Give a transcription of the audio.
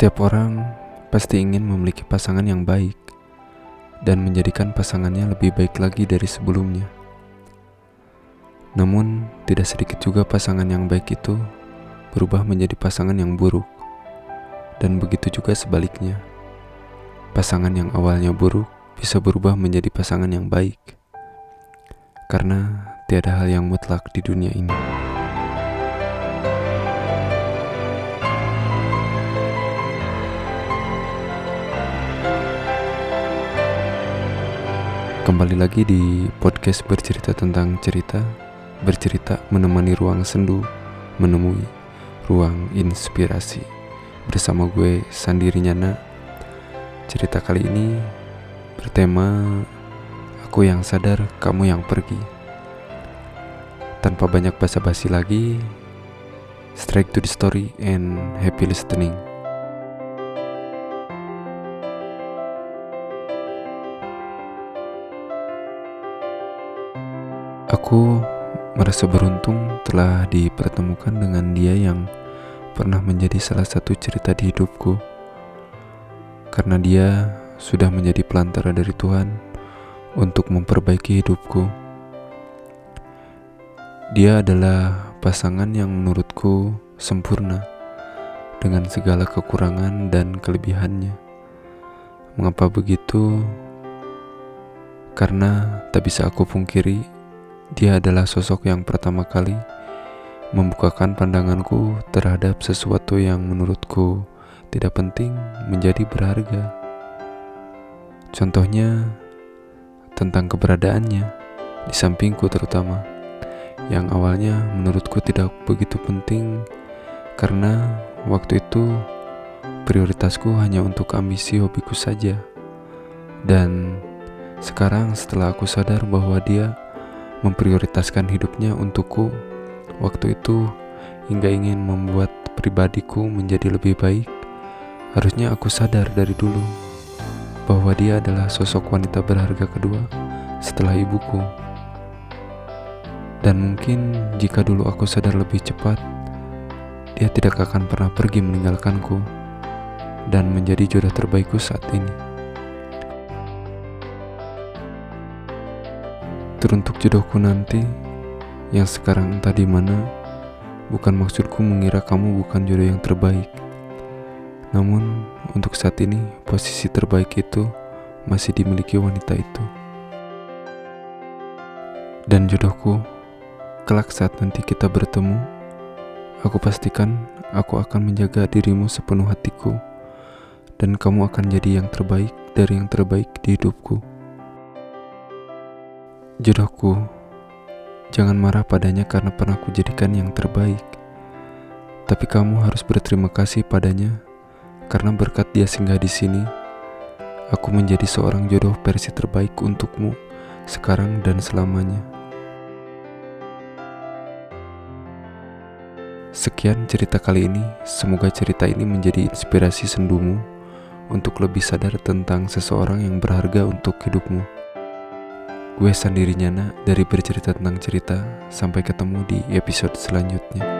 Setiap orang pasti ingin memiliki pasangan yang baik dan menjadikan pasangannya lebih baik lagi dari sebelumnya. Namun, tidak sedikit juga pasangan yang baik itu berubah menjadi pasangan yang buruk, dan begitu juga sebaliknya. Pasangan yang awalnya buruk bisa berubah menjadi pasangan yang baik, karena tiada hal yang mutlak di dunia ini. Kembali lagi di podcast bercerita tentang cerita Bercerita menemani ruang sendu Menemui ruang inspirasi. Bersama gue Sandi Rinyana. Cerita kali ini bertema Aku yang sadar, kamu yang pergi. Tanpa banyak basa-basi lagi Straight to the story and happy listening Aku merasa beruntung telah dipertemukan dengan dia yang pernah menjadi salah satu cerita di hidupku. Karena dia sudah menjadi pelantara dari Tuhan untuk memperbaiki hidupku. Dia adalah pasangan yang menurutku sempurna dengan segala kekurangan dan kelebihannya. Mengapa begitu? Karena tak bisa aku pungkiri dia adalah sosok yang pertama kali membukakan pandanganku terhadap sesuatu yang menurutku tidak penting menjadi berharga. Contohnya tentang keberadaannya di sampingku terutama yang awalnya menurutku tidak begitu penting karena waktu itu prioritasku hanya untuk ambisi hobiku saja. Dan sekarang setelah aku sadar bahwa dia memprioritaskan hidupnya untukku waktu itu hingga ingin membuat pribadiku menjadi lebih baik. Harusnya aku sadar dari dulu bahwa dia adalah sosok wanita berharga kedua setelah ibuku. Dan mungkin jika dulu aku sadar lebih cepat, dia tidak akan pernah pergi meninggalkanku dan menjadi jodoh terbaikku saat ini. Teruntuk jodohku nanti yang sekarang entah di mana, bukan maksudku mengira kamu bukan jodoh yang terbaik. Namun, untuk saat ini, posisi terbaik itu masih dimiliki wanita itu. Dan jodohku, kelak saat nanti kita bertemu, aku pastikan aku akan menjaga dirimu sepenuh hatiku, dan kamu akan jadi yang terbaik dari yang terbaik di hidupku. Jodohku, jangan marah padanya karena pernah kujadikan yang terbaik. Tapi kamu harus berterima kasih padanya karena berkat dia singgah di sini. Aku menjadi seorang jodoh versi terbaik untukmu sekarang dan selamanya. Sekian cerita kali ini. Semoga cerita ini menjadi inspirasi sendumu untuk lebih sadar tentang seseorang yang berharga untuk hidupmu. Gue sendirinya dari bercerita tentang cerita. Sampai ketemu di episode selanjutnya.